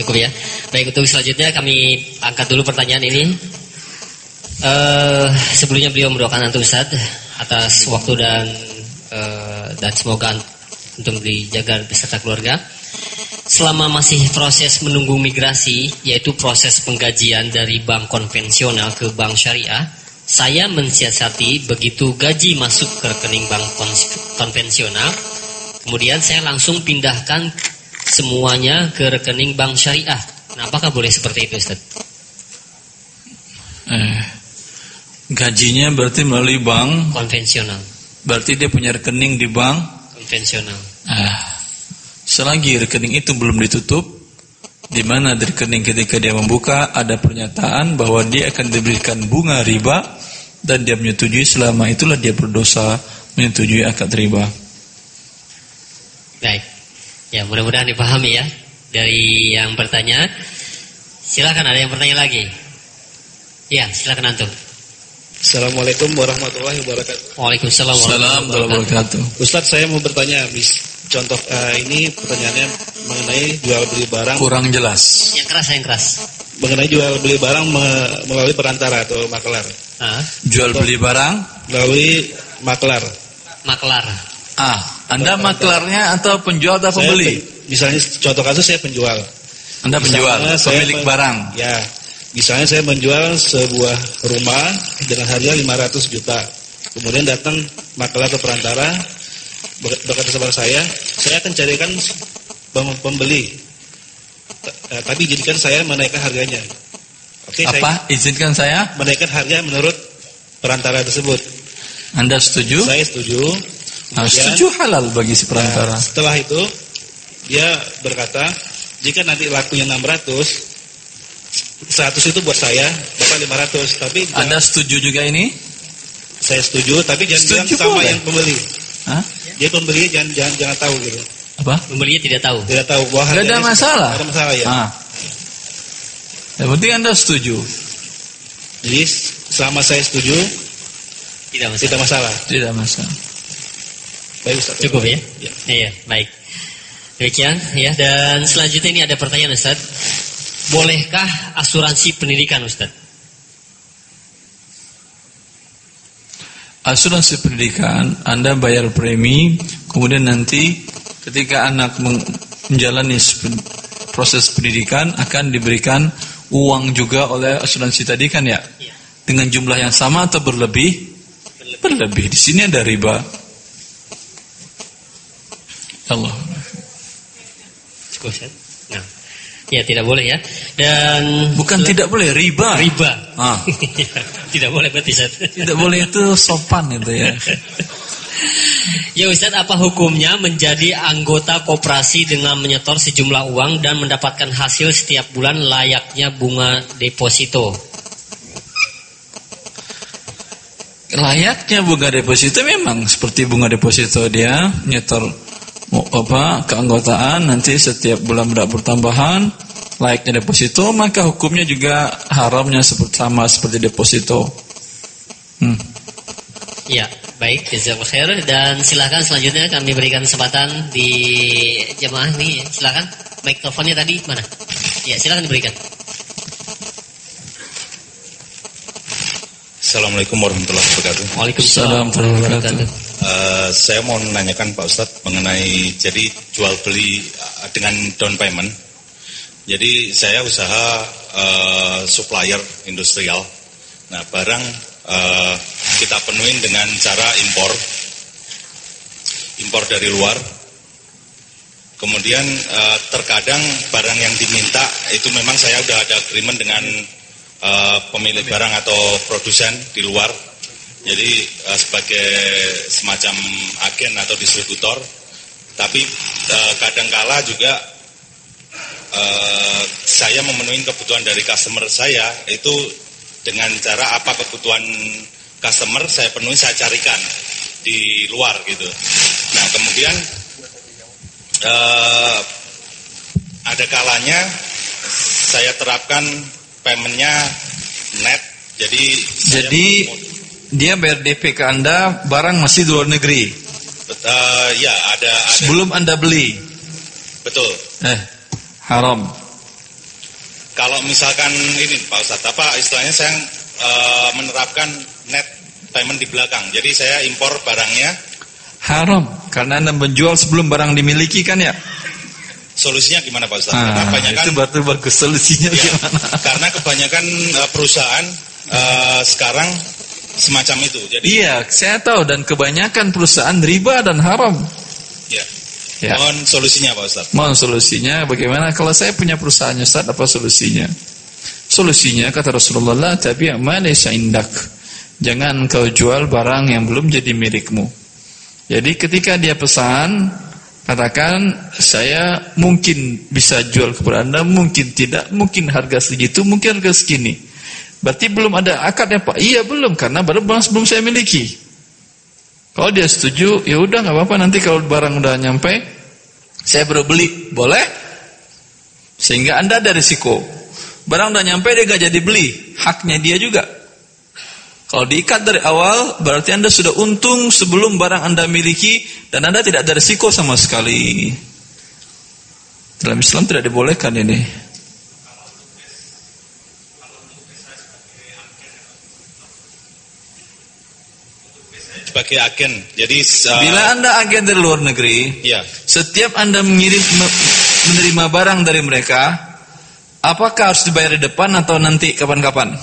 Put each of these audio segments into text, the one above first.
cukup ya. Baik untuk selanjutnya kami angkat dulu pertanyaan ini. Uh, sebelumnya beliau mendoakan antum Ustaz atas waktu dan uh, dan semoga untuk dijaga beserta keluarga. Selama masih proses menunggu migrasi, yaitu proses penggajian dari bank konvensional ke bank syariah, saya mensiasati begitu gaji masuk ke rekening bank konvensional, kemudian saya langsung pindahkan semuanya ke rekening bank syariah. Nah, apakah boleh seperti itu, Ustaz? Eh, gajinya berarti melalui bank konvensional. Berarti dia punya rekening di bank konvensional. Ah, selagi rekening itu belum ditutup, di mana di rekening ketika dia membuka ada pernyataan bahwa dia akan diberikan bunga riba dan dia menyetujui selama itulah dia berdosa menyetujui akad riba. Baik. Ya, mudah-mudahan dipahami ya dari yang bertanya. Silakan ada yang bertanya lagi. Ya, silakan antum. Assalamualaikum warahmatullahi wabarakatuh. Waalaikumsalam warahmatullahi wabarakatuh. Ustadz saya mau bertanya, bis contoh uh, ini pertanyaannya mengenai jual beli barang. Kurang jelas. Yang keras, yang keras. Mengenai jual beli barang melalui perantara atau maklar. Ah. Jual beli barang melalui maklar. Maklar. Ah, Anda maklarnya atau penjual atau pembeli? misalnya contoh kasus saya penjual. Anda penjual, misalnya pemilik barang. Ya. Misalnya saya menjual sebuah rumah dengan harga 500 juta. Kemudian datang maklar atau perantara berkata kepada saya, saya akan carikan pembeli. Eh, tapi jadikan saya menaikkan harganya. Oke, Apa? Saya Izinkan saya menaikkan harga menurut perantara tersebut. Anda setuju? Saya setuju. Nah, setuju halal bagi si perantara. Nah, setelah itu dia berkata, jika nanti lakunya 600, 100 itu buat saya, Bapak 500. Tapi Anda jangan, setuju juga ini? Saya setuju, tapi jangan setuju bilang sama yang pembeli. Hah? Dia pembeli jangan jangan jangan tahu gitu. Apa? Pembeli tidak tahu. Tidak tahu. Wah, Tidak ada masalah. Tidak ada masalah ya. Ah. Yang penting Anda setuju. Jadi selama saya setuju tidak masalah. Tidak masalah. Tidak masalah. Baik Ustaz. Cukup ya? ya? Iya, baik. Demikian ya dan selanjutnya ini ada pertanyaan Ustaz. Bolehkah asuransi pendidikan Ustaz? Asuransi pendidikan Anda bayar premi kemudian nanti ketika anak menjalani proses pendidikan akan diberikan uang juga oleh asuransi tadi kan ya? ya. Dengan jumlah yang sama atau berlebih? Berlebih. berlebih. Di sini ada riba. Allah. Nah, ya tidak boleh ya. Dan bukan tidak boleh riba. Riba. Ah. tidak boleh berarti Tidak boleh itu sopan itu ya. Ya Ustaz, apa hukumnya menjadi anggota koperasi dengan menyetor sejumlah uang dan mendapatkan hasil setiap bulan layaknya bunga deposito? Layaknya bunga deposito memang seperti bunga deposito dia nyetor apa keanggotaan nanti setiap bulan mendapat pertambahan layaknya deposito maka hukumnya juga haramnya seperti sama seperti deposito. Hmm. Ya, baik, jazakallahu khair dan silakan selanjutnya kami berikan kesempatan di jemaah ini, silakan. Baik, teleponnya tadi mana? Ya, silakan diberikan. Assalamualaikum warahmatullahi wabarakatuh. Waalaikumsalam warahmatullahi wabarakatuh. Uh, saya mau menanyakan Pak Ustadz mengenai jadi jual beli uh, dengan down payment. Jadi saya usaha uh, supplier industrial. Nah barang uh, kita penuhin dengan cara impor, impor dari luar. Kemudian uh, terkadang barang yang diminta itu memang saya sudah ada agreement dengan uh, pemilik barang atau produsen di luar jadi uh, sebagai semacam agen atau distributor, tapi uh, kadangkala juga uh, saya memenuhi kebutuhan dari customer saya itu dengan cara apa kebutuhan customer saya penuhi saya carikan di luar gitu. Nah kemudian uh, ada kalanya saya terapkan paymentnya net jadi jadi dia bayar DP ke Anda, barang masih di luar negeri. Uh, ya, ada, ada. Sebelum Anda beli. Betul. Eh, haram. kalau misalkan ini Pak Ustadz, apa istilahnya saya uh, menerapkan net payment di belakang. Jadi saya impor barangnya. Haram, karena Anda menjual sebelum barang dimiliki kan ya? Solusinya gimana Pak Ustadz? Ah, kebanyakan, itu baru bagus solusinya ya, gimana? Karena kebanyakan uh, perusahaan uh, sekarang semacam itu. Jadi Iya, saya tahu dan kebanyakan perusahaan riba dan haram. Ya. Ya. Mohon solusinya Pak Ustaz. Mohon solusinya bagaimana kalau saya punya perusahaan Ustaz apa solusinya? Solusinya kata Rasulullah tapi ma laysa indak. Jangan kau jual barang yang belum jadi milikmu. Jadi ketika dia pesan katakan saya mungkin bisa jual kepada Anda, mungkin tidak, mungkin harga segitu, mungkin harga segini. Berarti belum ada akadnya Pak. Iya belum karena baru barang belum saya miliki. Kalau dia setuju, ya udah nggak apa-apa nanti kalau barang udah nyampe, saya baru beli, boleh? Sehingga anda ada risiko. Barang udah nyampe dia gak jadi beli, haknya dia juga. Kalau diikat dari awal, berarti anda sudah untung sebelum barang anda miliki dan anda tidak ada risiko sama sekali. Dalam Islam tidak dibolehkan ini. Sebagai agen. Jadi uh, bila Anda agen dari luar negeri, ya. setiap Anda mengirim menerima barang dari mereka, apakah harus dibayar di depan atau nanti kapan-kapan?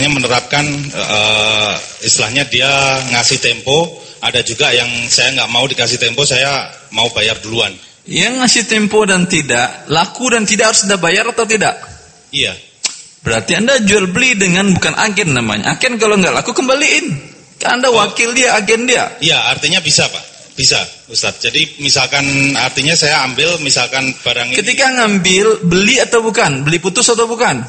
Hanya menerapkan uh, istilahnya dia ngasih tempo, ada juga yang saya nggak mau dikasih tempo, saya mau bayar duluan. Yang ngasih tempo dan tidak, laku dan tidak harus sudah bayar atau tidak? Iya. Berarti Anda jual beli dengan bukan agen namanya. Agen kalau nggak laku kembaliin. Anda oh. wakil dia, agen dia. Iya, artinya bisa, Pak. Bisa, Ustaz. Jadi misalkan artinya saya ambil misalkan barang Ketika ini. ngambil, beli atau bukan? Beli putus atau bukan?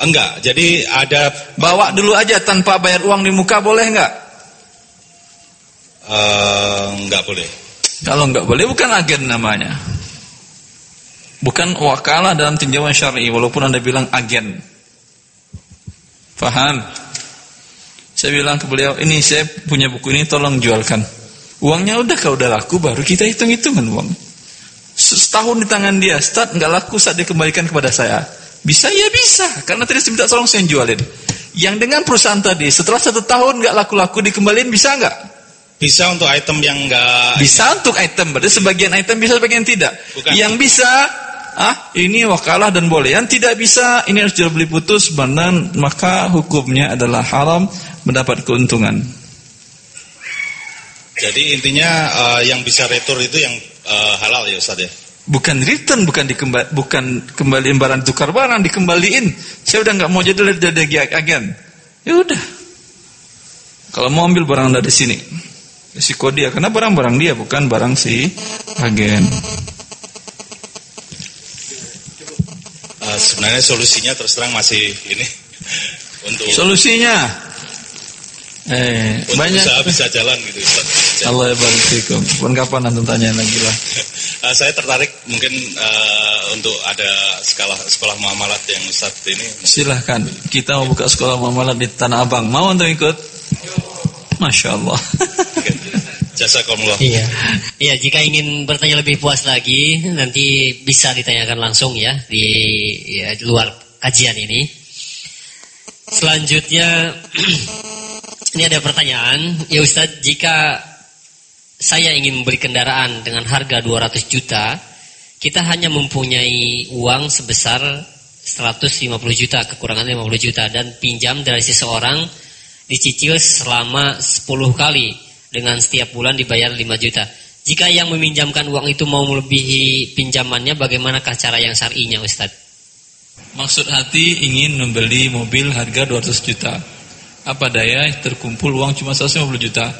Enggak. Jadi ada bawa dulu aja tanpa bayar uang di muka boleh enggak? Uh, enggak boleh. Kalau enggak boleh bukan agen namanya. Bukan wakalah dalam tinjauan syar'i walaupun Anda bilang agen. Faham? Saya bilang ke beliau, ini saya punya buku ini tolong jualkan. Uangnya udah kalau udah laku baru kita hitung-hitungan uang. Setahun di tangan dia, start nggak laku saat dia kembalikan kepada saya. Bisa ya bisa, karena tadi saya minta tolong saya jualin. Yang dengan perusahaan tadi, setelah satu tahun nggak laku-laku dikembalikan bisa nggak? Bisa untuk item yang nggak. Bisa untuk item, berarti sebagian item bisa, sebagian tidak. Bukan. Yang bisa ah ini wakalah dan boleh. Yang tidak bisa ini harus jual beli putus dan maka hukumnya adalah haram mendapat keuntungan. Jadi intinya uh, yang bisa retur itu yang uh, halal ya Ustaz ya. Bukan return, bukan dikembali, bukan kembaliin barang tukar barang, dikembaliin. Saya udah nggak mau jadi dari agen. Ya udah. Kalau mau ambil barang dari sini, risiko dia karena barang-barang dia bukan barang si agen. Uh, sebenarnya solusinya terus terang masih ini untuk solusinya eh untuk banyak usaha bisa jalan gitu Ustaz. Allah. Pun kapan nanti tanya lagi lah. uh, saya tertarik mungkin uh, untuk ada sekolah sekolah muamalat yang Ustaz ini. Silahkan. Kita mau buka sekolah muamalat di Tanah Abang. Mau untuk ikut? Masya Allah. Jasa Jazakumullah. Iya. Iya, jika ingin bertanya lebih puas lagi, nanti bisa ditanyakan langsung ya di ya, luar kajian ini. Selanjutnya ini ada pertanyaan, ya Ustadz, jika saya ingin membeli kendaraan dengan harga 200 juta, kita hanya mempunyai uang sebesar 150 juta, kekurangan 50 juta dan pinjam dari seseorang dicicil selama 10 kali dengan setiap bulan dibayar 5 juta. Jika yang meminjamkan uang itu mau melebihi pinjamannya, bagaimanakah cara yang syar'inya Ustaz? Maksud hati ingin membeli mobil harga 200 juta. Apa daya terkumpul uang cuma 150 juta,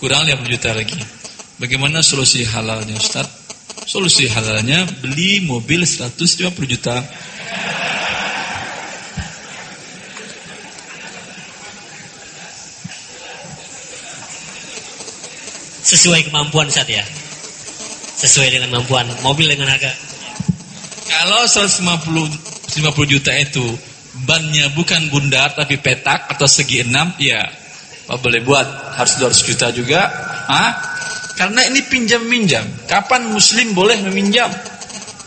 kurang 50 juta lagi. Bagaimana solusi halalnya Ustaz? Solusi halalnya beli mobil 150 juta sesuai kemampuan saat ya sesuai dengan kemampuan mobil dengan harga kalau 150 50 juta itu bannya bukan bundar tapi petak atau segi enam ya boleh buat harus 200 juta juga ah Karena ini pinjam-minjam. Kapan muslim boleh meminjam?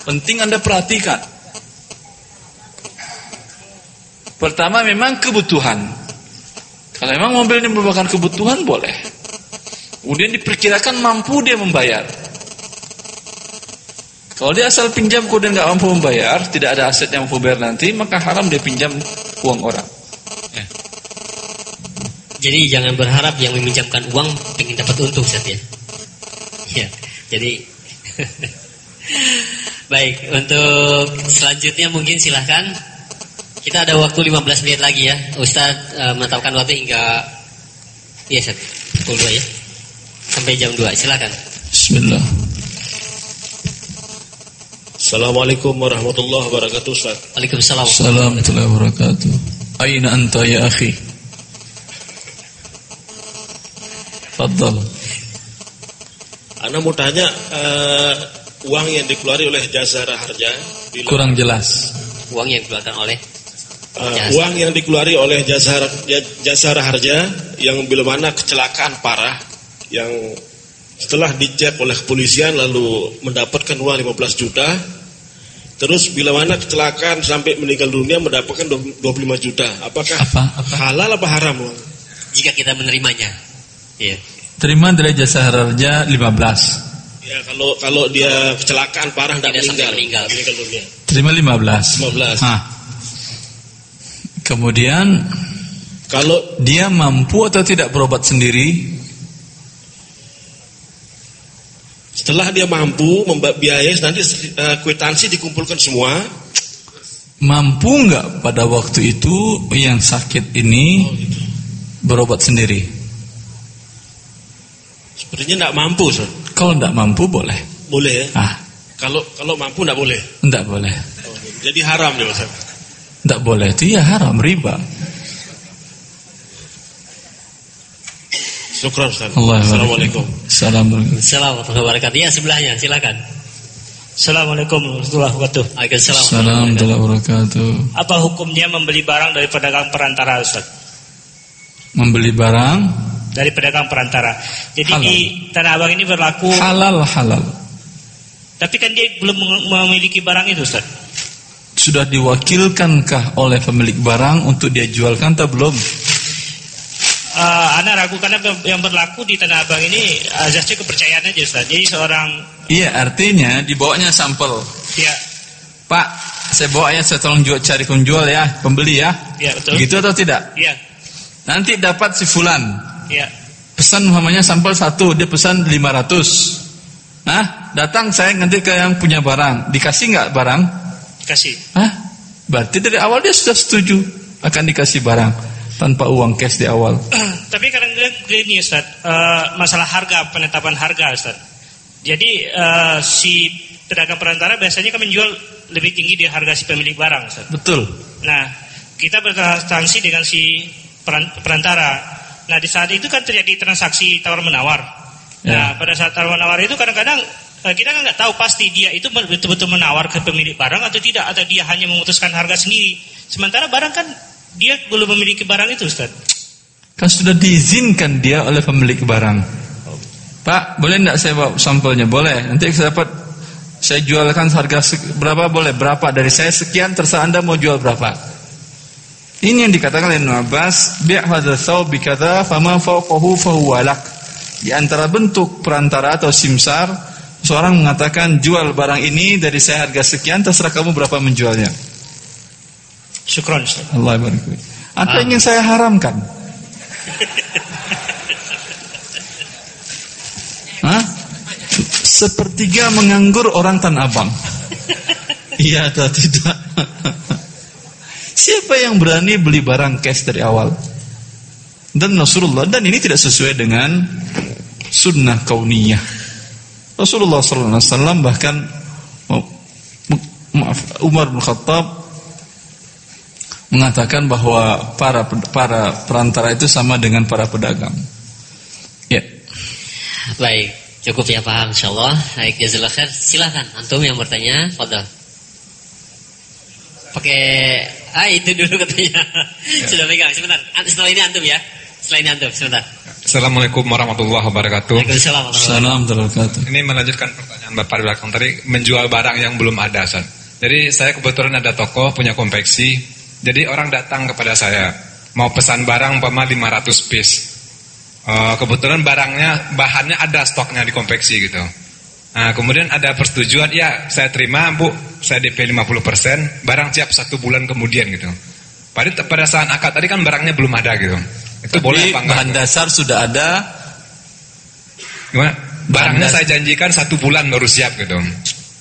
Penting Anda perhatikan. Pertama memang kebutuhan. Kalau memang mobil ini merupakan kebutuhan boleh. Kemudian diperkirakan mampu dia membayar. Kalau dia asal pinjam kemudian nggak mampu membayar, tidak ada aset yang mampu bayar nanti, maka haram dia pinjam uang orang. Ya. Jadi jangan berharap yang meminjamkan uang ingin dapat untung Ustaz ya. Ya. Jadi Baik, untuk selanjutnya mungkin silahkan Kita ada waktu 15 menit lagi ya Ustaz uh, menetapkan waktu hingga Iya Ustaz, pukul 2 ya Sampai jam 2, silahkan Bismillah. Assalamualaikum warahmatullahi wabarakatuh Ustaz. Waalaikumsalam. Assalamualaikum warahmatullahi wabarakatuh. Aina anta ya akhi? Fadal Anda mau tanya uh, uang yang dikeluari oleh Jasara Harja bila, Kurang jelas. Uang yang dikeluarkan oleh uh, uang yang dikeluari oleh Jasara Jasara Harja yang bila mana kecelakaan parah yang setelah dicek oleh kepolisian lalu mendapatkan uang 15 juta terus bila mana kecelakaan sampai meninggal dunia mendapatkan 25 juta apakah Apa? Apa? halal apa haram uang? Jika kita menerimanya Iya Terima dari jasa harja 15 Ya kalau kalau dia kecelakaan parah tidak sampai meninggal, meninggal. dunia. Terima 15 15. Hah. Kemudian Kalau dia mampu atau tidak berobat sendiri setelah dia mampu membiayai nanti eh, kwitansi dikumpulkan semua. Mampu nggak pada waktu itu yang sakit ini berobat sendiri? Sepertinya tidak mampu, Ustaz. Kalau nggak mampu boleh. Boleh ya? Ah, Kalau kalau mampu tidak boleh. nggak boleh. Oh, jadi haram ya, Ustaz. Nggak boleh itu ya haram riba. Syukran, Ustaz. Assalamualaikum. Assalamualaikum. Assalamualaikum warahmatullahi wabarakatuh Ya sebelahnya silakan Assalamualaikum warahmatullahi wabarakatuh. Waalaikumsalam Assalamualaikum warahmatullahi wabarakatuh. Apa hukumnya membeli barang dari pedagang perantara Ustaz? Membeli barang Dari pedagang perantara. Jadi Halal. di Tanah Abang ini berlaku, halal halal. tapi kan dia belum memiliki barang itu Ustaz. Sudah diwakilkankah oleh pemilik barang untuk dia jualkan atau belum? Eh, Anda ragu karena yang berlaku di Tanah Abang ini azasnya kepercayaan aja Ustaz. Jadi seorang Iya, artinya dibawanya sampel. ya Pak, saya bawa ya, saya tolong jual, cari penjual ya, pembeli ya. ya betul. Gitu atau tidak? Ya, Nanti dapat si fulan. ya. Pesan umpamanya sampel satu, dia pesan 500. Nah, datang saya nanti ke yang punya barang. Dikasih nggak barang? Kasih. Hah? Berarti dari awal dia sudah setuju akan dikasih barang tanpa uang cash di awal. Tapi kadang-kadang gini Ustaz, eh, masalah harga, penetapan harga Ustaz. Jadi eh, si pedagang perantara biasanya kan menjual lebih tinggi dari harga si pemilik barang Ustaz. Betul. Nah, kita bertransaksi dengan si peran- perantara. Nah, di saat itu kan terjadi transaksi tawar-menawar. Nah, Ya. pada saat tawar-menawar itu kadang-kadang eh, kita kan nggak tahu pasti dia itu betul-betul menawar ke pemilik barang atau tidak, atau dia hanya memutuskan harga sendiri. Sementara barang kan dia belum memiliki barang itu, Ustaz. Kan sudah diizinkan dia oleh pemilik barang. Pak, boleh enggak saya bawa sampelnya? Boleh. Nanti saya dapat saya jualkan harga berapa boleh? Berapa? Dari saya sekian terserah Anda mau jual berapa. Ini yang dikatakan oleh Abbas, bi' hadza thawb bi kadza fama fawqahu fahuwa lak. Di antara bentuk perantara atau simsar, seorang mengatakan jual barang ini dari saya harga sekian terserah kamu berapa menjualnya. Syukron, Ustaz. Allah fiik. Apa Ah. yang ingin saya haramkan? Hah? Sepertiga menganggur orang Tanah Abang. Iya atau tidak? Siapa yang berani beli barang cash dari awal? Dan Rasulullah dan ini tidak sesuai dengan sunnah kauniyah. Rasulullah SAW bahkan maaf Umar bin Khattab mengatakan bahwa para para perantara itu sama dengan para pedagang. Ya. Baik, cukup ya paham insyaallah. Baik, jazakallah khair. Silakan antum yang bertanya, fadhal. Pakai ah itu dulu katanya. Sudah pegang sebentar. Setelah ini antum ya. Setelah ini antum sebentar. Assalamualaikum warahmatullahi wabarakatuh. Waalaikumsalam warahmatullahi Salam wabarakatuh. Ini melanjutkan pertanyaan Bapak di belakang tadi menjual barang yang belum ada, Ustaz. Jadi saya kebetulan ada toko punya konveksi. Jadi orang datang kepada saya mau pesan barang umpama 500 piece. Eh, kebetulan barangnya bahannya ada stoknya di konveksi gitu. Nah, kemudian ada persetujuan, ya saya terima Bu, saya DP 50%, barang siap satu bulan kemudian gitu. Pada pada saat akad tadi kan barangnya belum ada gitu. Itu boleh Tapi apa enggak? bahan dasar sudah ada. Gimana? Barangnya saya janjikan satu bulan baru siap gitu.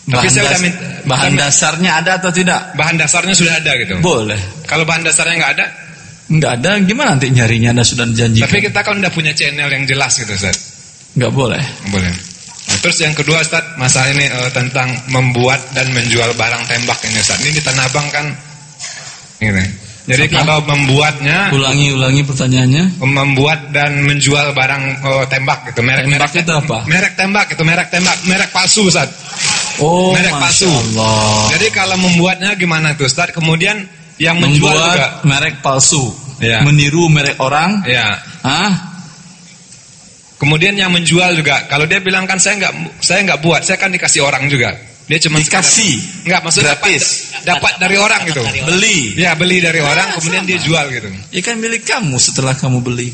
Tapi Bahan, saya das- minta, bahan dasarnya ada atau tidak? bahan dasarnya sudah ada gitu. Boleh. Kalau bahan dasarnya nggak ada, Enggak ada, gimana nanti nyarinya Anda sudah janjikan? tapi kita kan udah punya channel yang jelas gitu, Ustaz. Enggak boleh. Boleh. Nah, terus yang kedua, Ustaz, masalah ini eh, tentang membuat dan menjual barang tembak ini, Ustaz. Ini di Tanah Abang kan ini. Jadi Apa? kalau membuatnya Ulangi-ulangi pertanyaannya. membuat dan menjual barang eh, tembak gitu, merek Tembak merek itu apa? Merek tembak itu, merek tembak, merek palsu, Ustaz. Oh, Merek palsu. Allah. Jadi kalau membuatnya gimana tuh, Ustaz? Kemudian yang menjual Membuat juga merek palsu. Ya. Meniru merek orang. ya. Hah? Kemudian yang menjual juga, kalau dia bilang kan saya nggak saya nggak buat, saya kan dikasih orang juga. Dia cuma Dikasih. nggak maksudnya Gratis. dapat, dapat dari orang Dapat gitu. dari orang. Beli. Ya beli dari orang, kemudian dia jual gitu. Ya kan milik kamu setelah kamu beli.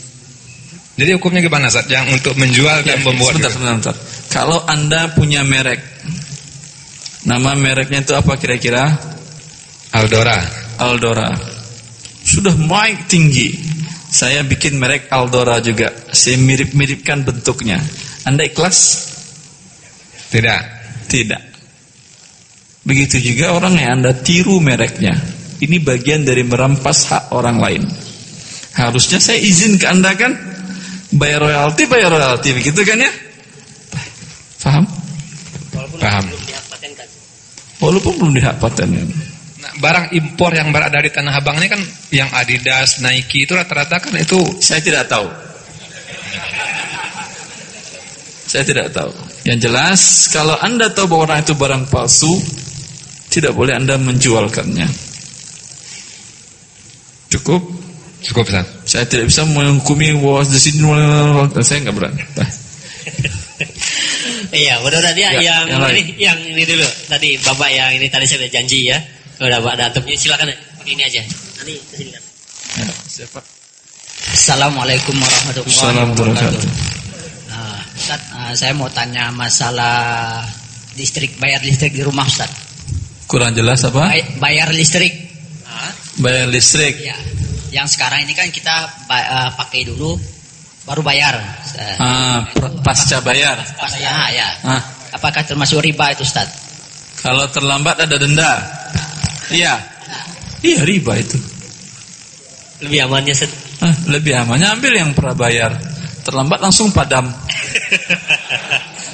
Jadi hukumnya gimana saat yang untuk menjual dan membuat? sebentar, gitu? sebentar, sebentar. Kalau Anda punya merek. Nama mereknya itu apa kira-kira? Aldora. Aldora. Sudah naik tinggi. Saya bikin merek Aldora juga. Saya mirip-miripkan bentuknya. Anda ikhlas? Tidak. Tidak. Begitu juga orang yang Anda tiru mereknya. Ini bagian dari merampas hak orang lain. Harusnya saya izin ke Anda kan? Bayar royalti, bayar royalti. Begitu kan ya? Paham? Paham. Walaupun belum dihak paten. Nah, barang impor yang berada di Tanah Abang ini kan yang Adidas, Nike itu rata-rata kan itu Saya tidak tahu. Saya tidak tahu. Yang jelas, kalau Anda tahu bahwa orang itu barang palsu, tidak boleh Anda menjualkannya. Cukup? cukup Ustaz. Saya tidak bisa menghukumi bahwa di sini saya nggak berani. Iya, mudah-mudahan dia Ya, yang, yang ini yang ini dulu. Tadi Bapak yang ini tadi saya udah janji ya. Udah Pak Datumnya silakan pakai ini aja. Nanti ke sini kan. ya, siapa? Assalamualaikum warahmatullahi wabarakatuh. Nah, Ustaz, ah, saya mau tanya masalah listrik, bayar listrik di rumah Ustaz. Kurang jelas apa? Bay- bayar listrik. Bayar listrik. Ya. Yang sekarang ini kan kita ah, pakai dulu baru bayar. Ah, pasca bayar. Pas ya, ya. Ah, Apakah termasuk riba itu Ustaz? kalau terlambat ada denda. Iya. Iya riba itu. Lebih amannya set. Ah, lebih amannya ambil yang prabayar. Terlambat langsung padam.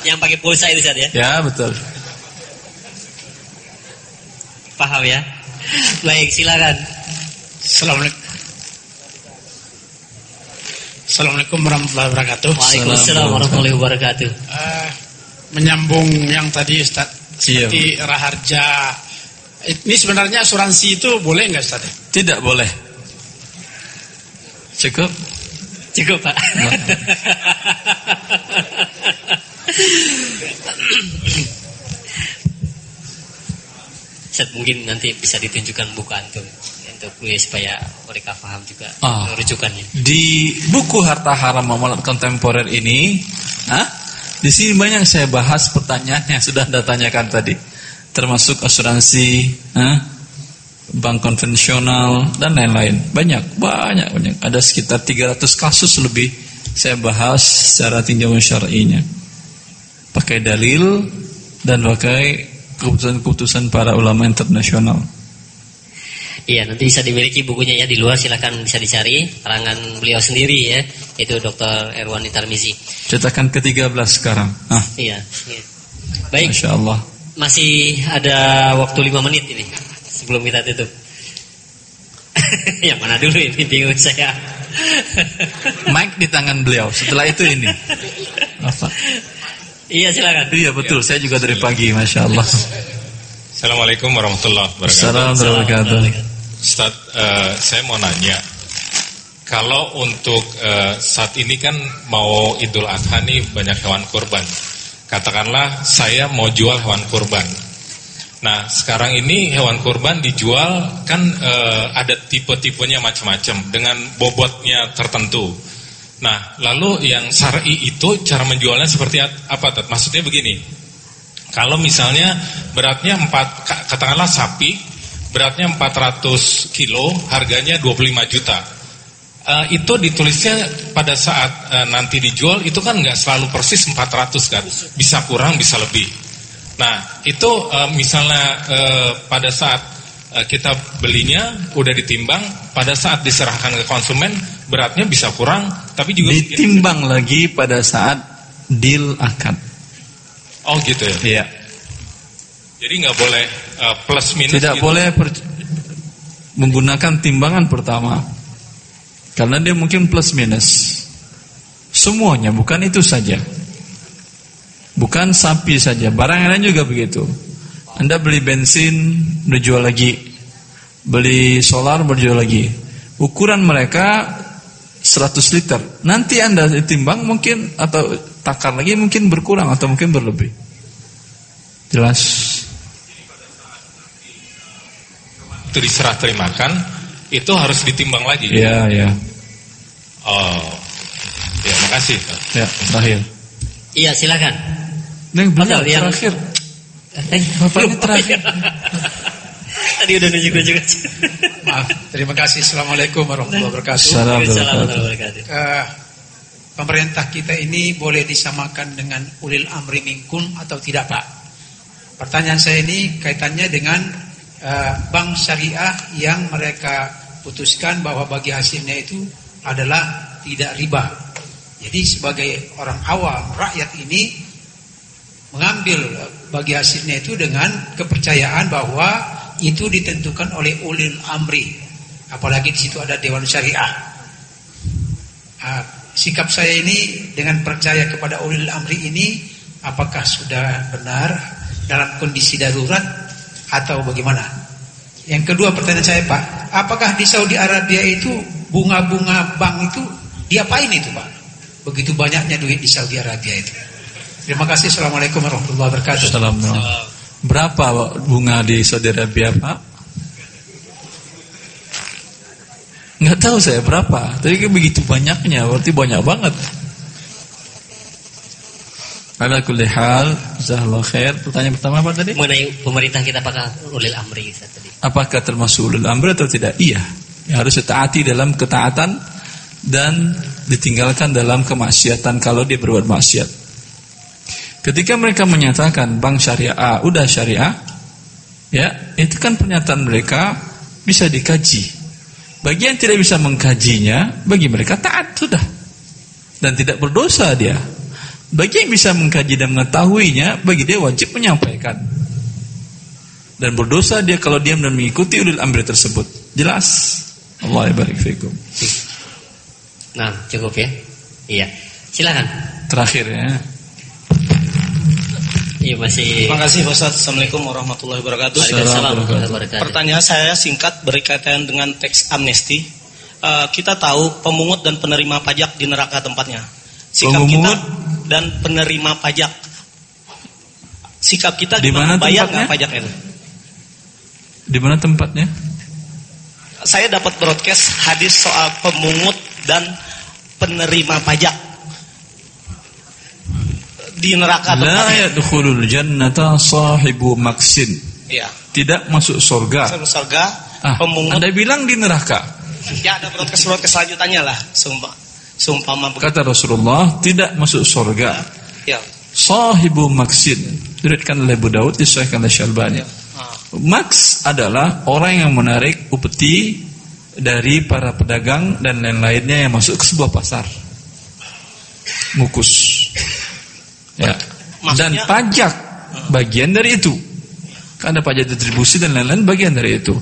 yang pakai pulsa itu Ustaz ya. Ya betul. Paham ya? Baik, silakan. Assalamualaikum. Assalamualaikum warahmatullahi wabarakatuh. Waalaikumsalam warahmatullahi wabarakatuh. Eh, menyambung yang tadi Ustaz Iya. seperti Raharja. Ini sebenarnya asuransi itu boleh nggak Ustaz? Tidak boleh. Cukup. Cukup Pak. Set mungkin nanti bisa ditunjukkan buku antum untuk gue supaya mereka paham juga Ah. rujukannya. Di buku Harta Haram Muamalat Kontemporer ini, ah, di sini banyak saya bahas pertanyaan yang sudah Anda tanyakan tadi. Termasuk asuransi, ah, bank konvensional dan lain-lain. Banyak, banyak, banyak. Ada sekitar 300 kasus lebih saya bahas secara tinjauan syar'inya. Pakai dalil dan pakai keputusan-keputusan para ulama internasional. Iya, nanti bisa dimiliki bukunya ya di luar silakan bisa dicari karangan beliau sendiri ya, itu Dr. Erwani Tarmizi. Cetakan ke-13 sekarang. Ah, Iya. iya. Baik, Masya Allah. masih ada waktu lima menit ini sebelum kita tutup. Yang mana dulu ini bingung saya. Mic di tangan beliau. Setelah itu ini. Apa? iya silakan. Iya betul. Saya juga dari pagi, masya Allah. Assalamualaikum warahmatullahi wabarakatuh. Assalamualaikum warahmatullahi wabarakatuh. Ustaz, eh, saya mau nanya, Kalau untuk eh, saat ini kan mau Idul Adha nih banyak hewan kurban. Katakanlah saya mau jual hewan kurban. Nah sekarang ini hewan kurban dijual kan eh, ada tipe-tipenya macam-macam dengan bobotnya tertentu. Nah lalu yang syar'i itu cara menjualnya seperti apa? Maksudnya begini, kalau misalnya beratnya 4 katakanlah sapi beratnya 400 kilo, harganya 25 juta. Uh, itu ditulisnya pada saat uh, nanti dijual itu kan nggak selalu persis 400 kan, bisa kurang bisa lebih. Nah itu uh, misalnya uh, pada saat uh, kita belinya udah ditimbang, pada saat diserahkan ke konsumen beratnya bisa kurang, tapi juga ditimbang lagi pada saat deal akad. Oh gitu ya? Iya. Jadi nggak boleh uh, plus minus. Tidak gitu. boleh menggunakan timbangan pertama. Karena dia mungkin plus minus. Semuanya bukan itu saja. Bukan sapi saja, barang yang lain juga begitu. Anda beli bensin, berjual lagi. Beli solar, berjual lagi. Ukuran mereka 100 liter. Nanti Anda timbang mungkin atau takar lagi mungkin berkurang atau mungkin berlebih. Jelas? Itu diserah terimakan itu harus ditimbang lagi. Iya, iya. Oh. Ya, makasih. Ya, terakhir. Iya, silakan. Neng benar yang... terakhir. Eh, Bapak ini terakhir. Tadi udah nunjuk-nunjuk aja. Maaf, terima kasih. Assalamualaikum warahmatullahi wabarakatuh. Assalamualaikum warahmatullahi wabarakatuh. Uh, pemerintah kita ini boleh disamakan dengan ulil amri minkum atau tidak, Pak? Pertanyaan saya ini kaitannya dengan uh, bank syariah yang mereka putuskan bahwa bagi hasilnya itu adalah tidak riba. Jadi sebagai orang awam, rakyat ini mengambil bagi hasilnya itu dengan kepercayaan bahwa itu ditentukan oleh ulil amri. Apalagi di situ ada dewan syariah. Nah, sikap saya ini dengan percaya kepada ulil amri ini apakah sudah benar dalam kondisi darurat atau bagaimana? Yang kedua pertanyaan saya Pak, apakah di Saudi Arabia itu bunga-bunga bank itu diapain itu Pak? Begitu banyaknya duit di Saudi Arabia itu. Terima kasih. Assalamualaikum warahmatullahi wabarakatuh. Assalamualaikum. Berapa bunga di Saudi Arabia Pak? Nggak tahu saya berapa. Tapi begitu banyaknya, berarti banyak banget. Ala kulli hal, jazakallahu khair. Pertanyaan pertama apa tadi? Mengenai pemerintah kita apakah ulil amri tadi? Apakah termasuk ulil amri atau tidak? Iya. Ya, harus ditaati dalam ketaatan dan ditinggalkan dalam kemaksiatan kalau dia berbuat maksiat. Ketika mereka menyatakan bank syariah udah syariah, ya itu kan pernyataan mereka bisa dikaji. Bagi yang tidak bisa mengkajinya, bagi mereka taat sudah dan tidak berdosa dia. Bagi yang bisa mengkaji dan mengetahuinya, bagi dia wajib menyampaikan. Dan berdosa dia kalau diam dan mengikuti ulil amri tersebut. Jelas. Allah barik fikum. Nah, cukup ya. Iya. Silakan. Terakhir ya. Iya masih. Terima kasih Ustaz. Assalamualaikum warahmatullahi wabarakatuh. wabarakatuh. Pertanyaan saya singkat berkaitan dengan teks amnesti. Uh, kita tahu pemungut dan penerima pajak di neraka tempatnya. Sikap pemungut kita dan penerima pajak. Sikap kita di mana bayar nggak pajak itu? Di mana tempatnya? Saya dapat broadcast hadis soal pemungut dan penerima pajak di neraka La yadkhulul jannata sahibu maksin. Ya. Tidak masuk surga. Masuk surga ah, pemungut. Anda bilang di neraka. Ya ada broadcast broadcast selanjutnya lah, sumpah. Sumpama Kata Rasulullah tidak masuk surga. Ya. Sahibu maksin. Diriwayatkan oleh Abu Daud disahkan oleh Syalbani. Ya. Maks adalah orang yang menarik upeti dari para pedagang dan lain-lainnya yang masuk ke sebuah pasar. Mukus. Ya. dan pajak bagian dari itu. Karena pajak distribusi dan lain-lain bagian dari itu.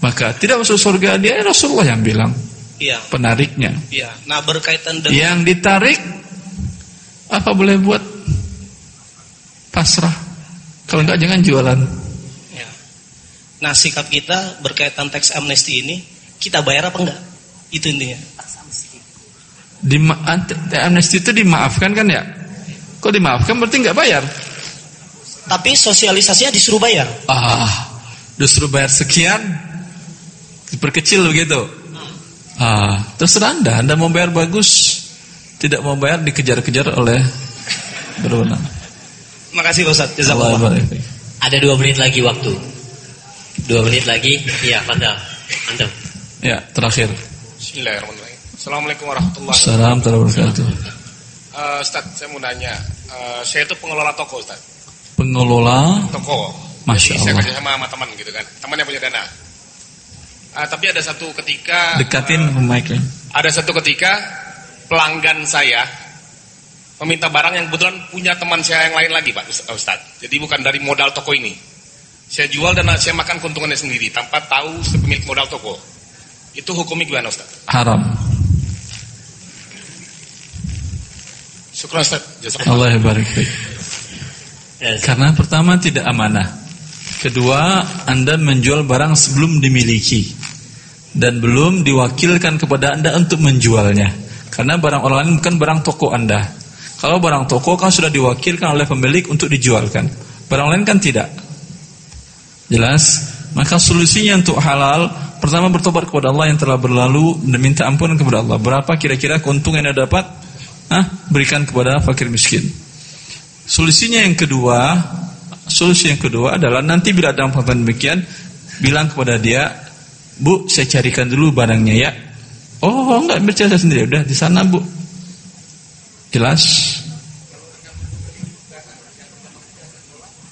Maka tidak masuk surga dia Rasulullah yang bilang. Iya. Penariknya. Iya. Nah berkaitan dengan yang ditarik apa boleh buat pasrah. Kalau enggak jangan jualan. Ya. Nah sikap kita berkaitan teks amnesti ini kita bayar apa enggak? Itu intinya. Di amnesti itu dimaafkan kan ya? Kok dimaafkan berarti nggak bayar? Tapi sosialisasinya disuruh bayar. Ah, disuruh bayar sekian, diperkecil begitu. Ah, terserah anda, anda mau bayar bagus, tidak mau bayar dikejar-kejar oleh berwenang. Makasih Ustaz. Allah Jazakallah. Ada dua menit lagi waktu. Dua menit lagi. Iya, Fadal. Antum. Ya, terakhir. Bismillahirrahmanirrahim. Assalamualaikum warahmatullahi Assalamualaikum warahmatullahi wabarakatuh. Uh, Ustaz, saya mau nanya. Uh, saya itu pengelola toko, Ustaz. Pengelola Toko. Masya Jadi saya kerja sama sama teman gitu kan. Teman yang punya dana. Uh, tapi ada satu ketika Dekatin mic-nya. ada satu ketika pelanggan saya meminta barang yang kebetulan punya teman saya yang lain lagi, Pak Ustaz- Ustaz. Jadi bukan dari modal toko ini. Saya jual dan saya makan keuntungannya sendiri tanpa tahu pemilik modal toko. Itu hukumnya gimana, Ustaz? Haram. Syukur Ustaz. Jazakallah. Allah barik fiik. Karena pertama tidak amanah. Kedua, Anda menjual barang sebelum dimiliki dan belum diwakilkan kepada Anda untuk menjualnya. Karena barang orang lain bukan barang toko Anda. Kalau barang toko kan sudah diwakilkan oleh pemilik untuk dijualkan. Barang lain kan tidak. Jelas? Maka solusinya untuk halal Pertama bertobat kepada Allah yang telah berlalu Dan minta ampunan kepada Allah Berapa kira-kira keuntungan yang Anda dapat Hah? Berikan kepada fakir miskin Solusinya yang kedua Solusi yang kedua adalah Nanti bila ada pertanyaan demikian Bilang kepada dia Bu saya carikan dulu barangnya ya. Oh enggak bercerita sendiri. Udah di sana bu. Jelas.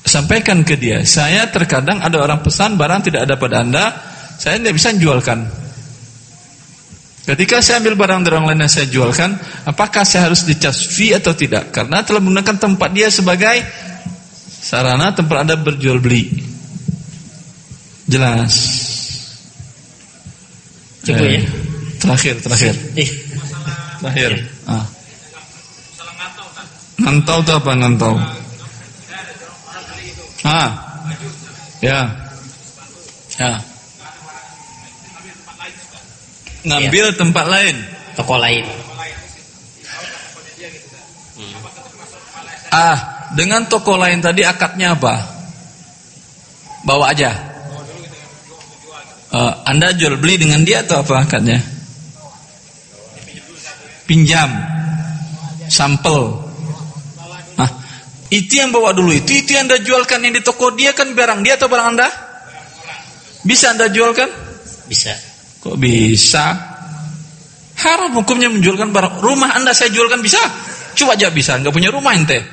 Sampaikan ke dia Saya terkadang ada orang pesan barang tidak ada pada anda Saya tidak bisa jualkan. Ketika saya ambil barang dari orang lain yang saya jualkan Apakah saya harus dicas fee atau tidak? Karena telah menggunakan tempat dia sebagai Sarana tempat anda berjual beli. Jelas Cukup ya? Terakhir, terakhir Eh, Terakhir ah. Ngantau itu apa ngantau Ah, ya, ya. Ngambil tempat lain. toko lain. Ah, dengan toko lain tadi akadnya apa? Bawa aja. Eh, anda jual beli dengan dia atau apa akadnya? Pinjam, sampel. Nah, itu yang bawa dulu itu, itu yang anda jualkan yang di toko dia kan barang dia atau barang anda? Bisa anda jualkan? Bisa. Kok bisa? Haram hukumnya menjualkan barang. Rumah anda saya jualkan bisa? Coba aja bisa, nggak punya rumah ente.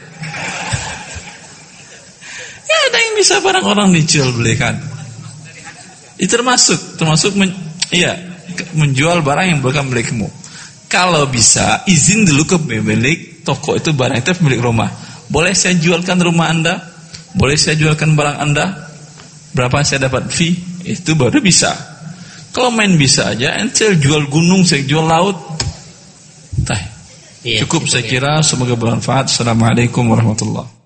Ya ada yang bisa barang orang dijual belikan. Itu termasuk, termasuk men, iya menjual barang yang bukan milikmu. Kalau bisa izin dulu ke pemilik toko itu barang itu pemilik rumah. Boleh saya jualkan rumah anda? Boleh saya jualkan barang anda? Berapa saya dapat fee? Itu baru bisa. Kalau main bisa aja, ente jual gunung, saya jual laut. Tah. Iya, Cukup saya ya. kira, semoga bermanfaat. Assalamualaikum warahmatullahi